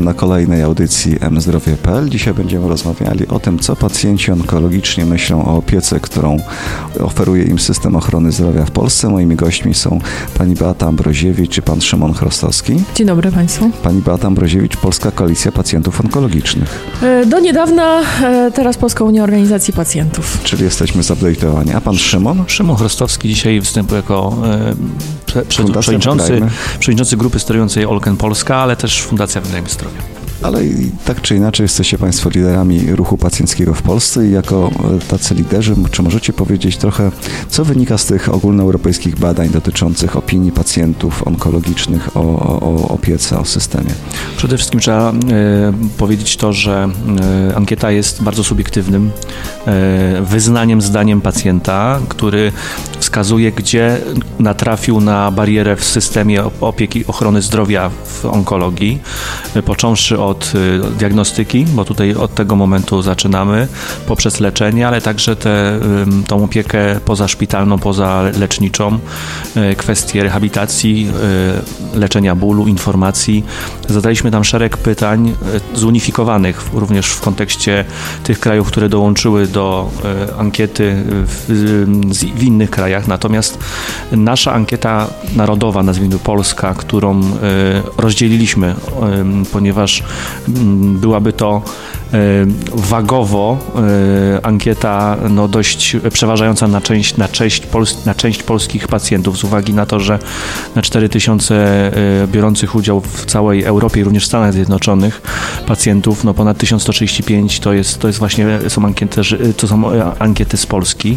Witam na kolejnej audycji mzdrowie.pl. Dzisiaj będziemy rozmawiali o tym, co pacjenci onkologiczni myślą o opiece, którą oferuje im system ochrony zdrowia w Polsce. Moimi gośćmi są pani Beata Ambroziewicz i pan Szymon Chrostowski. Dzień dobry Państwu. Pani Beata Ambroziewicz, Polska Koalicja Pacjentów Onkologicznych. E, do niedawna, e, teraz Polska Unia Organizacji Pacjentów. Czyli jesteśmy zupdate'owani. A pan Szymon? Szymon Chrostowski dzisiaj występuje jako e, przewodniczący, przewodniczący grupy sterującej Olken Polska, ale też Fundacja Wydajemy Zdrowia. Ale tak czy inaczej jesteście Państwo liderami ruchu pacjenckiego w Polsce i jako e, tacy liderzy, czy możecie powiedzieć trochę, co wynika z tych ogólnoeuropejskich badań dotyczących opinii pacjentów onkologicznych o, o, o opiece, o systemie? Przede wszystkim trzeba e, powiedzieć to, że e, ankieta jest bardzo subiektywnym e, wyznaniem, zdaniem pacjenta, który wskazuje, gdzie natrafił na barierę w systemie opieki ochrony zdrowia w onkologii, począwszy od e, diagnostyki, bo tutaj od tego momentu zaczynamy, poprzez leczenie, ale także te, tą opiekę pozaszpitalną, pozaleczniczą, e, kwestie rehabilitacji, leczenia bólu, informacji. Zadaliśmy tam szereg pytań zunifikowanych również w kontekście tych krajów, które dołączyły do ankiety w, w innych krajach. Natomiast nasza ankieta narodowa, nazwijmy Polska, którą rozdzieliliśmy, ponieważ byłaby to wagowo ankieta no, dość przeważająca na część, na, część na część polskich pacjentów z uwagi na to, że na 4000 biorących udział w całej Europie i również w Stanach Zjednoczonych pacjentów, no ponad 1135 to jest, to jest właśnie są ankiety, to są ankiety z Polski.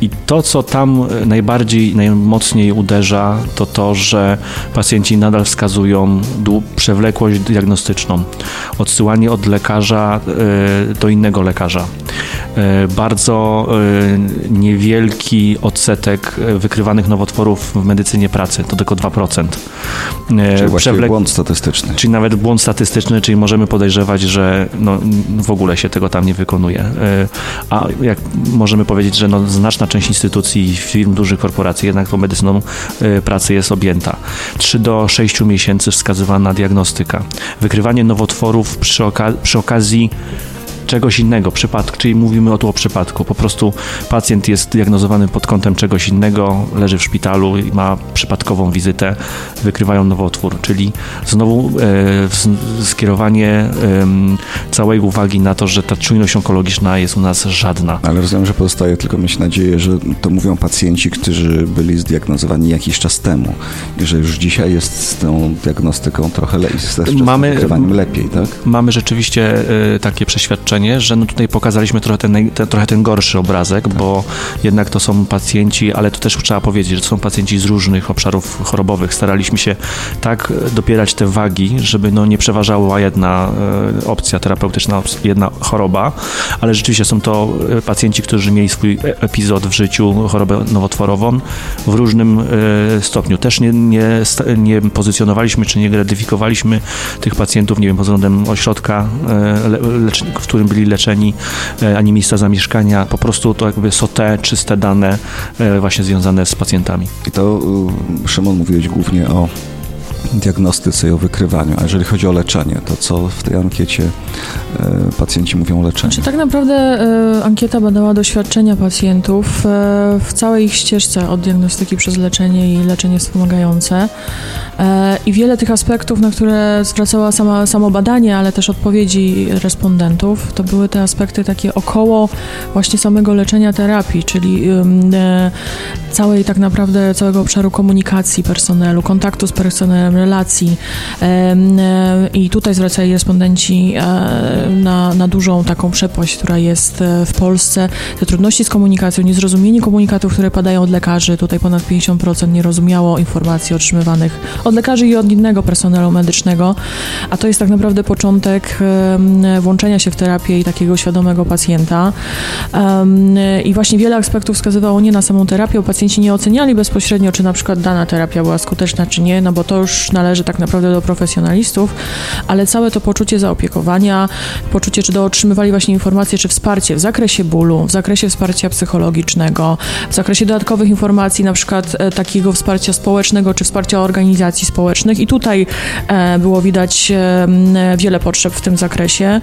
I to, co tam najbardziej, najmocniej uderza, to to, że pacjenci nadal wskazują przewlekłość diagnostyczną, odsyłanie od lekarza e, do innego lekarza. E, bardzo e, niewielki odsetek wykrywanych nowotworów w medycynie pracy, to tylko 2%. Czyli Przewlek... błąd statystyczny. Czyli nawet błąd statystyczny, czyli możemy podejrzewać, że no, w ogóle się tego tam nie wykonuje. A jak możemy powiedzieć, że no, znaczna część instytucji firm, dużych korporacji, jednak tą medycyną pracy jest objęta. 3 do 6 miesięcy wskazywana diagnostyka. Wykrywanie nowotworów przy, oka przy okazji czegoś innego, przypadku, czyli mówimy o tu o przypadku. Po prostu pacjent jest diagnozowany pod kątem czegoś innego, leży w szpitalu i ma przypadkową wizytę, wykrywają nowotwór, czyli znowu e, skierowanie e, całej uwagi na to, że ta czujność onkologiczna jest u nas żadna. Ale rozumiem, że pozostaje tylko mieć nadzieję, że to mówią pacjenci, którzy byli zdiagnozowani jakiś czas temu i że już dzisiaj jest z tą diagnostyką trochę lepiej, z mamy, wykrywaniem lepiej, tak? Mamy rzeczywiście e, takie przeświadczenie, wrażenie, że no tutaj pokazaliśmy trochę ten, ten, trochę ten gorszy obrazek, tak. bo jednak to są pacjenci, ale to też trzeba powiedzieć, że to są pacjenci z różnych obszarów chorobowych. Staraliśmy się tak dopierać te wagi, żeby no nie przeważała jedna e, opcja terapeutyczna, jedna choroba, ale rzeczywiście są to e, pacjenci, którzy mieli swój e, epizod w życiu, chorobę nowotworową w różnym stopniu. Też nie, nie, nie pozycjonowaliśmy czy nie gradyfikowaliśmy tych pacjentów, nie wiem, pod względem ośrodka, w którym byli leczeni, e, ani miejsca zamieszkania. Po prostu to jakby są te czyste dane e, właśnie związane z pacjentami. I to, Szymon, mówiłeś głównie o diagnostyce i o wykrywaniu. A jeżeli chodzi o leczenie, to co w tej ankiecie e, pacjenci mówią o leczeniu? Znaczy, tak naprawdę e, ankieta badała doświadczenia pacjentów e, w całej ich ścieżce od diagnostyki przez leczenie i leczenie wspomagające. I wiele tych aspektów, na które zwracała sama, samo badanie, ale też odpowiedzi respondentów, to były te aspekty takie około właśnie samego leczenia terapii, czyli całej tak naprawdę całego obszaru komunikacji personelu, kontaktu z personelem, relacji. E, I tutaj zwracali respondenci na, na dużą taką przepaść, która jest w Polsce. Te trudności z komunikacją, niezrozumienie komunikatów, które padają od lekarzy. Tutaj ponad 50% nie rozumiało informacji otrzymywanych od lekarzy i od innego personelu medycznego, a to jest tak naprawdę początek włączenia się w terapię i takiego świadomego pacjenta. I właśnie wiele aspektów wskazywało nie na samą terapię, pacjenci nie oceniali bezpośrednio, czy na przykład dana terapia była skuteczna, czy nie, no bo to już już należy tak naprawdę do profesjonalistów, ale całe to poczucie zaopiekowania, poczucie, czy do otrzymywali właśnie informacje, czy wsparcie w zakresie bólu, w zakresie wsparcia psychologicznego, w zakresie dodatkowych informacji, na przykład e, takiego wsparcia społecznego, czy wsparcia organizacji społecznych i tutaj e, było widać e, wiele potrzeb w tym zakresie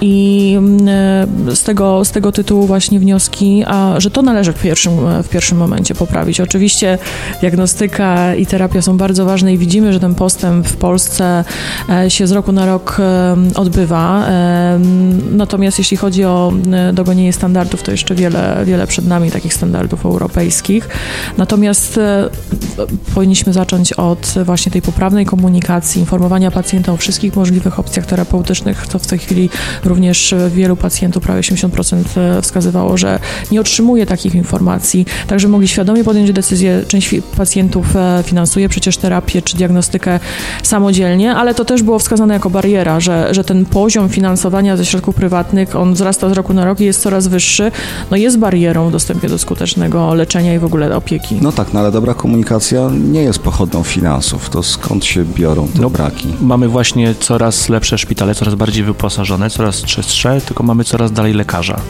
i z tego, z tego tytułu właśnie wnioski, a, że to należy w pierwszym, w pierwszym momencie poprawić. Oczywiście diagnostyka i terapia są bardzo ważne i widzimy, że ten postęp w Polsce się z roku na rok odbywa. Natomiast jeśli chodzi o dogonienie standardów, to jeszcze wiele, wiele przed nami takich standardów europejskich. Natomiast powinniśmy zacząć od właśnie tej poprawnej komunikacji, informowania pacjenta o wszystkich możliwych opcjach terapeutycznych. To w tej chwili również wielu pacjentów, prawie 80% e, wskazywało, że nie otrzymuje takich informacji, także mogli świadomie podjąć decyzję. Część pacjentów e, finansuje przecież terapię czy diagnostykę samodzielnie, ale to też było wskazane jako bariera, że, że ten poziom finansowania ze środków prywatnych, on wzrasta z roku na rok i jest coraz wyższy, no jest barierą w dostępie do skutecznego leczenia i w ogóle opieki. No tak, no ale dobra komunikacja nie jest pochodną finansów. To skąd się biorą te no, braki? Mamy właśnie coraz lepsze szpitale, coraz bardziej wyposażone, coraz czystsze, tylko mamy coraz dalej lekarza.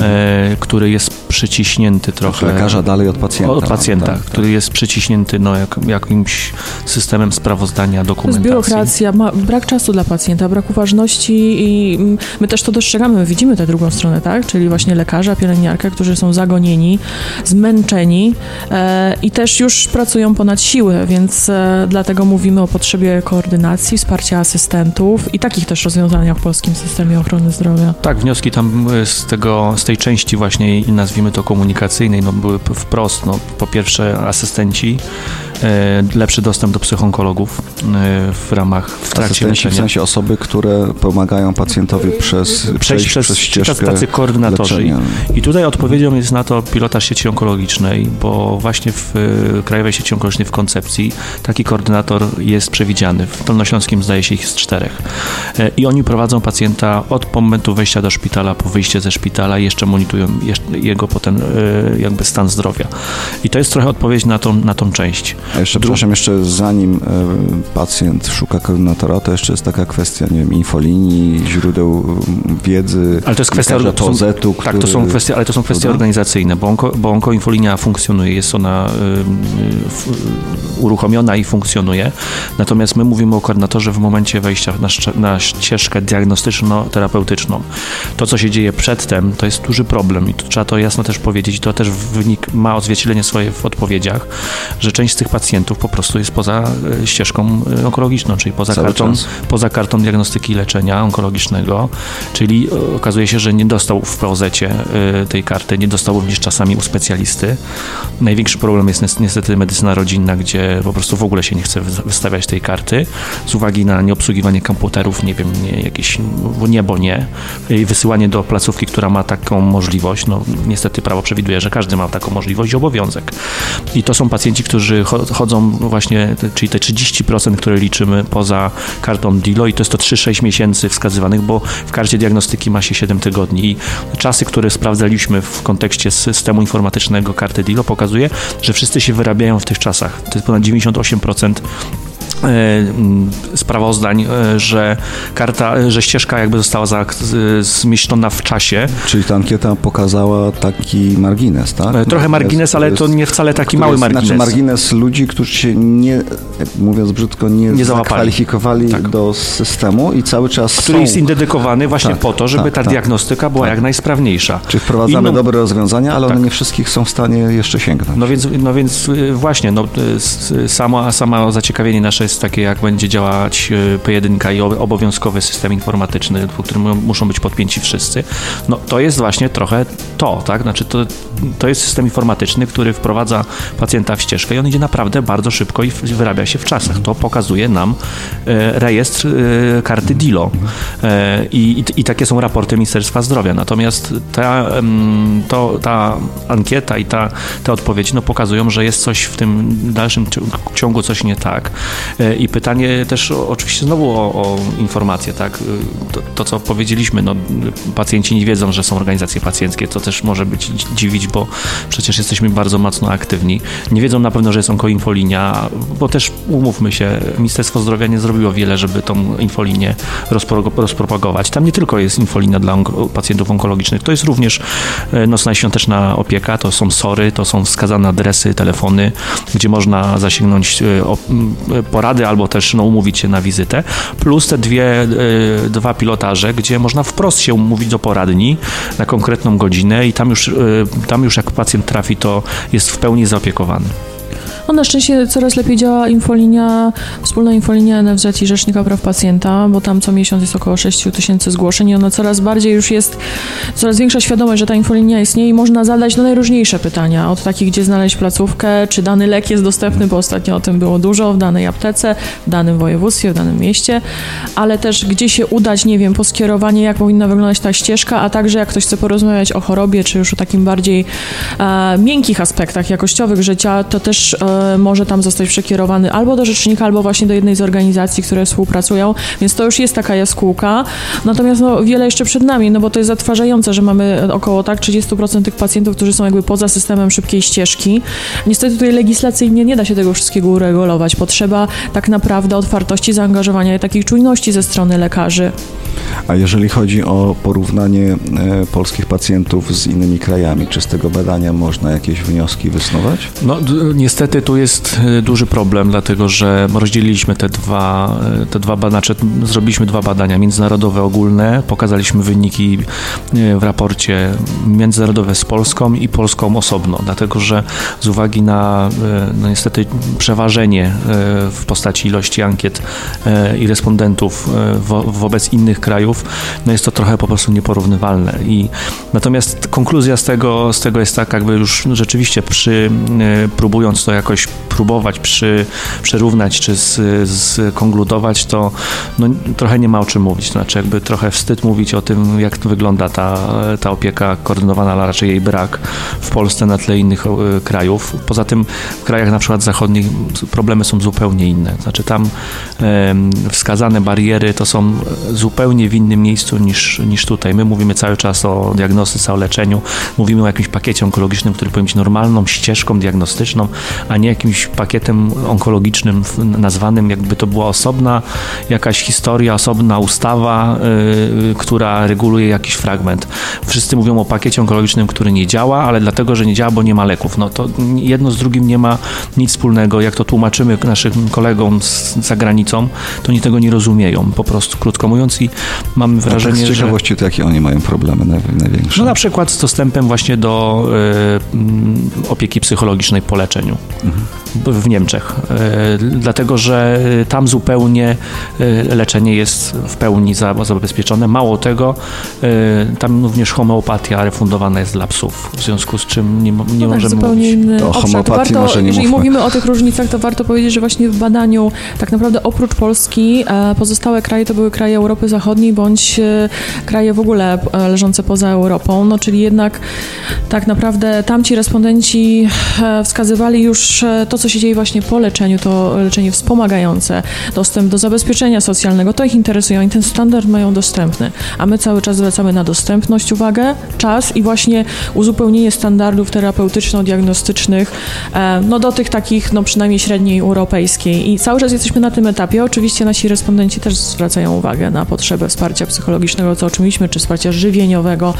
E, który jest przyciśnięty trochę. Lekarza dalej od pacjenta. Od pacjenta, tak, który tak. jest przyciśnięty no, jak, jakimś systemem sprawozdania, dokumentacji. To jest biurokracja, ma, brak czasu dla pacjenta, brak uważności i my też to dostrzegamy, my widzimy tę drugą stronę, tak? Czyli właśnie lekarza, pielęgniarka, którzy są zagonieni, zmęczeni e, i też już pracują ponad siły, więc e, dlatego mówimy o potrzebie koordynacji, wsparcia asystentów i takich też rozwiązaniach w polskim systemie ochrony zdrowia. Tak, wnioski tam z tego, z tej części właśnie, nazwijmy to komunikacyjnej, no były wprost, no, po pierwsze asystenci, lepszy dostęp do psychonkologów e, w ramach w trakcie leczenia. w sensie osoby, które pomagają pacjentowi przez, przejść, przejść przez, przez ścieżkę tacy koordynatorzy. Leczenia. I tutaj odpowiedzią jest na to pilotaż sieci onkologicznej, bo właśnie w e, Krajowej Sieci Onkologicznej w koncepcji taki koordynator jest przewidziany. W Dolnośląskim zdaje się ich z czterech. I oni prowadzą pacjenta od momentu wejścia do szpitala, po wyjście ze szpitala i jeszcze monitorują jego potem jakby stan zdrowia. I to jest trochę odpowiedź na tą, na tą część. A jeszcze, przepraszam, jeszcze zanim e, pacjent szuka koordynatora, to jeszcze jest taka kwestia, nie wiem, infolinii, źródeł wiedzy, ale to jest kwestia który, Tak, to są kwestie, ale to są kwestie organizacyjne, bo, onko, bo onkoinfolinia funkcjonuje, jest ona y, y, uruchomiona i funkcjonuje, natomiast my mówimy o koordynatorze w momencie wejścia na, na ścieżkę diagnostyczno-terapeutyczną. To, co się dzieje przedtem, to jest duży problem i to trzeba to jasno też powiedzieć, to też wynik ma odzwierciedlenie swoje w odpowiedziach, że część z tych pacjentów po prostu jest poza e, ścieżką e, onkologiczną, czyli poza, kartą, poza kartą diagnostyki i leczenia onkologicznego, czyli e, okazuje się, że nie dostał w poz tej karty, nie dostał również czasami u specjalisty. Największy problem jest niestety medycyna rodzinna, gdzie po prostu w ogóle się nie chce wystawiać tej karty z uwagi na nieobsługiwanie komputerów, nie wiem, nie, jakieś niebo nie i wysyłanie do placówki, która ma taką możliwość. No niestety prawo przewiduje, że każdy ma taką możliwość i obowiązek. I to są pacjenci, którzy chodzą właśnie, czyli te 30%, które liczymy poza kartą DILO i to jest to 3-6 miesięcy wskazywanych, bo w karcie diagnostyki ma się 7 tygodni i czasy, które sprawdzaliśmy w kontekście systemu informatycznego karty DILO pokazuje, że wszyscy się wyrabiają w tych czasach. To jest ponad 98% E, sprawozdań, e, że karta, że ścieżka jakby została zmieszczona w czasie. Czyli ta ankieta pokazała taki margines, tak? E, trochę margines, ale to nie wcale taki mały jest, margines. Znaczy margines ludzi, którzy się nie, mówiąc brzydko, nie, nie zakwalifikowali tak. do systemu i cały czas Który są... jest indedykowany właśnie tak, po to, żeby tak, ta tak. diagnostyka była tak. jak najsprawniejsza. Czyli wprowadzamy Inną... dobre rozwiązania, ale one tak. nie wszystkich są w stanie jeszcze sięgnąć. No więc, no więc właśnie, no, samo, samo zaciekawienie nasze jest takie, jak będzie działać e, P1 i obowiązkowy system informatyczny, po którym muszą być podpięci wszyscy. No to jest właśnie trochę to, tak? Znaczy to, to jest system informatyczny, który wprowadza pacjenta w ścieżkę i on idzie naprawdę bardzo szybko i wyrabia się w czasach. To pokazuje nam e, rejestr e, karty DILO i, i, i takie są raporty Ministerstwa Zdrowia. Natomiast ta, to, ta ankieta i ta, te odpowiedzi no, pokazują, że jest coś w tym dalszym ciągu coś nie tak I pytanie też oczywiście znowu o, o informacje, tak? To, to, co powiedzieliśmy, no, pacjenci nie wiedzą, że są organizacje pacjenckie, co też może być dziwić, bo przecież jesteśmy bardzo mocno aktywni. Nie wiedzą na pewno, że jest onkoinfolinia, bo też umówmy się, Ministerstwo Zdrowia nie zrobiło wiele, żeby tą infolinię rozpro rozpropagować. Tam nie tylko jest infolinia dla onko pacjentów onkologicznych, to jest również e, nocna i świąteczna opieka, to są SORy, to są wskazane adresy, telefony, gdzie można zasięgnąć e, albo też no, umówić się na wizytę, plus te dwie, e, dwa pilotaże, gdzie można wprost się umówić do poradni na konkretną godzinę i tam już, tam już jak pacjent trafi, to jest w pełni zaopiekowany. No na szczęście coraz lepiej działa infolinia, wspólna infolinia NFZ i Rzecznika Praw Pacjenta, bo tam co miesiąc jest około 6 tysięcy zgłoszeń i ona coraz bardziej już jest, coraz większa świadomość, że ta infolinia istnieje i można zadać no, najróżniejsze pytania, od takich, gdzie znaleźć placówkę, czy dany lek jest dostępny, bo ostatnio o tym było dużo, w danej aptece, w danym województwie, w danym mieście, ale też gdzie się udać, nie wiem, po skierowanie, jak powinna wyglądać ta ścieżka, a także jak ktoś chce porozmawiać o chorobie, czy już o takim bardziej e, miękkich aspektach jakościowych życia, to też e, może tam zostać przekierowany albo do rzecznika, albo właśnie do jednej z organizacji, które współpracują, więc to już jest taka jaskółka. Natomiast no, wiele jeszcze przed nami, no bo to jest zatrważające, że mamy około tak 30% tych pacjentów, którzy są jakby poza systemem szybkiej ścieżki. Niestety tutaj legislacyjnie nie da się tego wszystkiego uregulować. Potrzeba tak naprawdę otwartości, zaangażowania i takiej czujności ze strony lekarzy. A jeżeli chodzi o porównanie e, polskich pacjentów z innymi krajami, czy z tego badania można jakieś wnioski wysnuwać? No niestety tu jest e, duży problem, dlatego że rozdzieliliśmy te dwa, e, te dwa badania, znaczy zrobiliśmy dwa badania międzynarodowe ogólne, pokazaliśmy wyniki w raporcie międzynarodowe z Polską i Polską osobno, dlatego że z uwagi na no niestety przeważenie w postaci ilości ankiet i respondentów wo wobec innych krajów, no jest to trochę po prostu nieporównywalne. I natomiast konkluzja z tego, z tego jest taka, jakby już rzeczywiście przy, e, próbując to jakoś próbować przy, przyrównać czy z, konkludować, to no, trochę nie ma o czym mówić. Znaczy jakby trochę wstyd mówić o tym, jak wygląda ta, ta opieka koordynowana, ale raczej jej brak w Polsce na tle innych e, krajów. Poza tym w krajach na przykład zachodnich problemy są zupełnie inne. Znaczy tam wskazane bariery to są zupełnie w innym miejscu niż, niż tutaj. My mówimy cały czas o diagnostyce, o leczeniu, mówimy o jakimś pakiecie onkologicznym, który powinien być normalną ścieżką diagnostyczną, a nie jakimś pakietem onkologicznym nazwanym, jakby to była osobna jakaś historia, osobna ustawa, yy, która reguluje jakiś fragment. Wszyscy mówią o pakiecie onkologicznym, który nie działa, ale dlatego, że nie działa, bo nie ma leków. No to jedno z drugim nie ma nic wspólnego. Jak to tłumaczymy naszym kolegom z, za granicą, to oni tego nie rozumieją, po prostu krótko mówiąc i mam wrażenie, tak z ciekawości, że... to jakie oni mają problemy największe? No na przykład z dostępem właśnie do y, opieki psychologicznej po leczeniu. Mm-hmm. W Niemczech, e, dlatego że tam zupełnie e, leczenie jest w pełni zabezpieczone. Mało tego, e, tam również homeopatia refundowana jest dla psów, w związku z czym nie, nie no tak, możemy zupełnie mówić. inny o homeopatii warto, może nie Jeżeli mówmy. mówimy o tych różnicach, to warto powiedzieć, że właśnie w badaniu tak naprawdę oprócz Polski pozostałe kraje to były kraje Europy Zachodniej bądź kraje w ogóle leżące poza Europą, no czyli jednak tak naprawdę tamci respondenci wskazywali już to, co się dzieje właśnie po leczeniu, to leczenie wspomagające, dostęp do zabezpieczenia socjalnego, to ich interesuje, oni ten standard mają dostępny, a my cały czas zwracamy na dostępność uwagę, czas i właśnie uzupełnienie standardów terapeutyczno-diagnostycznych e, no do tych takich, no przynajmniej średniej europejskiej. I cały czas jesteśmy na tym etapie. Oczywiście nasi respondenci też zwracają uwagę na potrzebę wsparcia psychologicznego, co o czy wsparcia żywieniowego,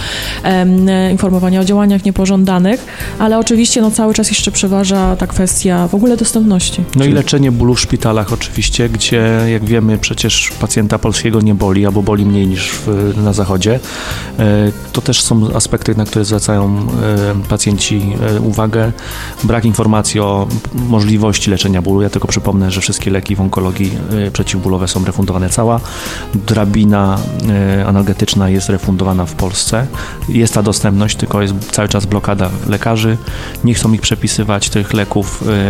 informowania o działaniach niepożądanych, ale oczywiście no cały czas jeszcze przeważa ta kwestia w ogóle dostępności. No i leczenie bólu w szpitalach oczywiście, gdzie jak wiemy przecież pacjenta polskiego nie boli, albo boli mniej niż w, na zachodzie. E, to też są aspekty, na które zwracają e, pacjenci e, uwagę. Brak informacji o możliwości leczenia bólu. Ja tylko przypomnę, że wszystkie leki w onkologii przeciwbólowe są refundowane cała. Drabina analgetyczna jest refundowana w Polsce. Jest ta dostępność, tylko jest cały czas blokada lekarzy. Nie chcą ich przepisywać tych leków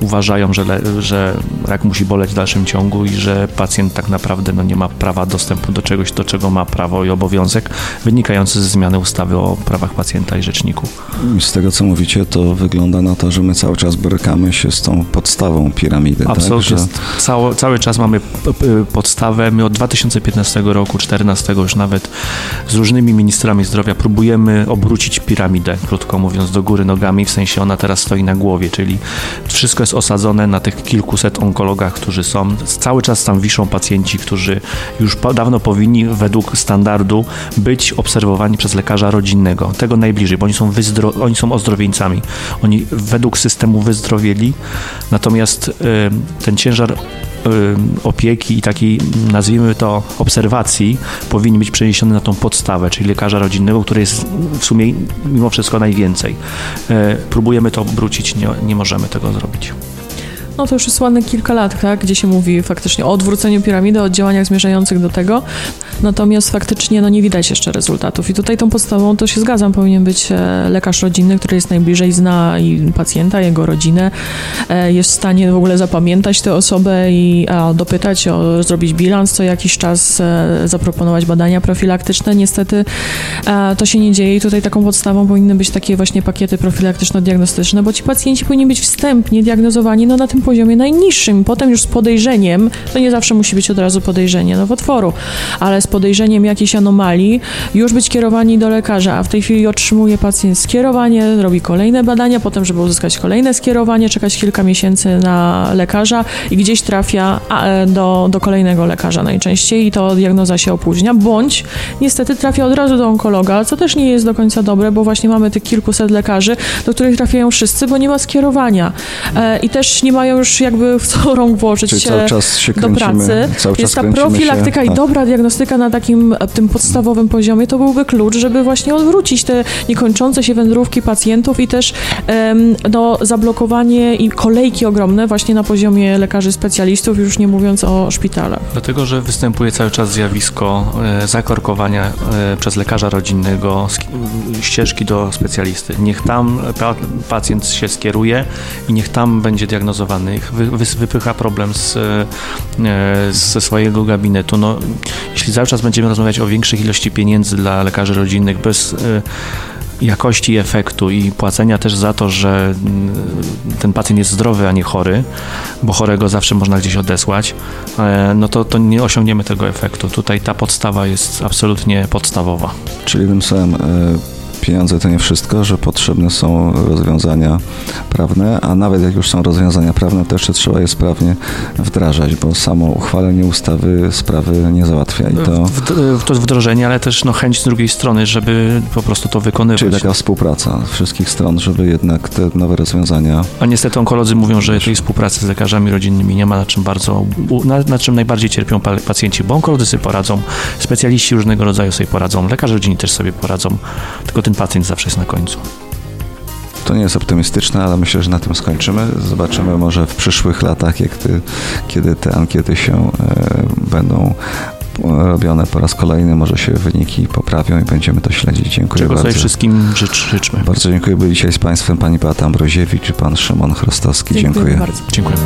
uważają, że, że rak musi boleć w dalszym ciągu i że pacjent tak naprawdę no, nie ma prawa dostępu do czegoś, do czego ma prawo i obowiązek wynikający ze zmiany ustawy o prawach pacjenta i rzeczniku. Z tego, co mówicie, to wygląda na to, że my cały czas borykamy się z tą podstawą piramidy. Tak? Absolutnie. Tak, że... cały, cały czas mamy podstawę. My od 2015 roku, 2014 już nawet z różnymi ministrami zdrowia próbujemy obrócić piramidę, krótko mówiąc, do góry nogami, w sensie ona teraz stoi na głowie, czyli wszystko jest osadzone na tych kilkuset onkologach, którzy są. Cały czas tam wiszą pacjenci, którzy już dawno powinni według standardu być obserwowani przez lekarza rodzinnego, tego najbliżej, bo oni są, wyzdro- oni są ozdrowieńcami. Oni według systemu wyzdrowieli, natomiast y, ten ciężar opieki i takiej, nazwijmy to, obserwacji powinien być przeniesiony na tą podstawę, czyli lekarza rodzinnego, który jest w sumie mimo wszystko najwięcej. Y, próbujemy to obrócić, nie, nie możemy tego zrobić. No to już jest ładne kilka lat, tak, gdzie się mówi faktycznie o odwróceniu piramidy, o działaniach zmierzających do tego, natomiast faktycznie no, nie widać jeszcze rezultatów. I tutaj tą podstawą, to się zgadzam, powinien być e, lekarz rodzinny, który jest najbliżej, zna i pacjenta, jego rodzinę, e, jest w stanie w ogóle zapamiętać tę osobę i dopytać, o, zrobić bilans co jakiś czas, e, zaproponować badania profilaktyczne. Niestety to się nie dzieje i tutaj taką podstawą powinny być takie właśnie pakiety profilaktyczno-diagnostyczne, bo ci pacjenci powinni być wstępnie diagnozowani no, na tym poziomie najniższym. Potem już z podejrzeniem, to nie zawsze musi być od razu podejrzenie nowotworu, ale z podejrzeniem jakiejś anomalii już być kierowani do lekarza, a w tej chwili otrzymuje pacjent skierowanie, robi kolejne badania, potem, żeby uzyskać kolejne skierowanie, czekać kilka miesięcy na lekarza i gdzieś trafia e, do, do kolejnego lekarza najczęściej i to diagnoza się opóźnia, bądź niestety trafia od razu do onkologa, co też nie jest do końca dobre, bo właśnie mamy tych kilkuset lekarzy, do których trafiają wszyscy, bo nie ma skierowania e, i też nie mają już jakby w co rąk włożyć Czyli się, cały czas się do pracy. Cały Jest ta profilaktyka się, i tak. dobra diagnostyka na takim tym podstawowym poziomie to byłby klucz, żeby właśnie odwrócić te niekończące się wędrówki pacjentów i też um, no, zablokowanie i kolejki ogromne właśnie na poziomie lekarzy specjalistów, już nie mówiąc o szpitalach. Dlatego, że występuje cały czas zjawisko e, zakorkowania e, przez lekarza rodzinnego ścieżki do specjalisty. Niech tam pacjent się skieruje i niech tam będzie diagnozowany danych, wy, wypycha problem z, e, ze swojego gabinetu. No, jeśli cały czas będziemy rozmawiać o większej ilości pieniędzy dla lekarzy rodzinnych bez e, jakości efektu i płacenia też za to, że mm, ten pacjent jest zdrowy, a nie chory, bo chorego zawsze można gdzieś odesłać, e, no to, to nie osiągniemy tego efektu. Tutaj ta podstawa jest absolutnie podstawowa. Czyli tym samym pieniądze to nie wszystko, że potrzebne są rozwiązania prawne, a nawet jak już są rozwiązania prawne, to jeszcze trzeba je sprawnie wdrażać, bo samo uchwalenie ustawy sprawy nie załatwia. I to... to jest wdrożenie, ale też no, chęć z drugiej strony, żeby po prostu to wykonywać. Czyli taka współpraca wszystkich stron, żeby jednak te nowe rozwiązania... A niestety onkolodzy mówią, że tej współpracy z lekarzami rodzinnymi nie ma, na czym bardzo, na, na czym najbardziej cierpią pacjenci, bo onkolodzy sobie poradzą, specjaliści różnego rodzaju sobie poradzą, lekarze rodzinni też sobie poradzą, tylko ten pacjent zawsze jest na końcu. To nie jest optymistyczne, ale myślę, że na tym skończymy. Zobaczymy może w przyszłych latach, jak ty, kiedy te ankiety się e, będą robione po raz kolejny, może się wyniki poprawią i będziemy to śledzić. Dziękuję Czego bardzo. sobie wszystkim życz, życzmy. Bardzo dziękuję. Byli dzisiaj z Państwem pani Beata Ambroziewicz i pan Szymon Chrostowski. Dziękuję. Dziękuję. Bardzo. Dziękuję.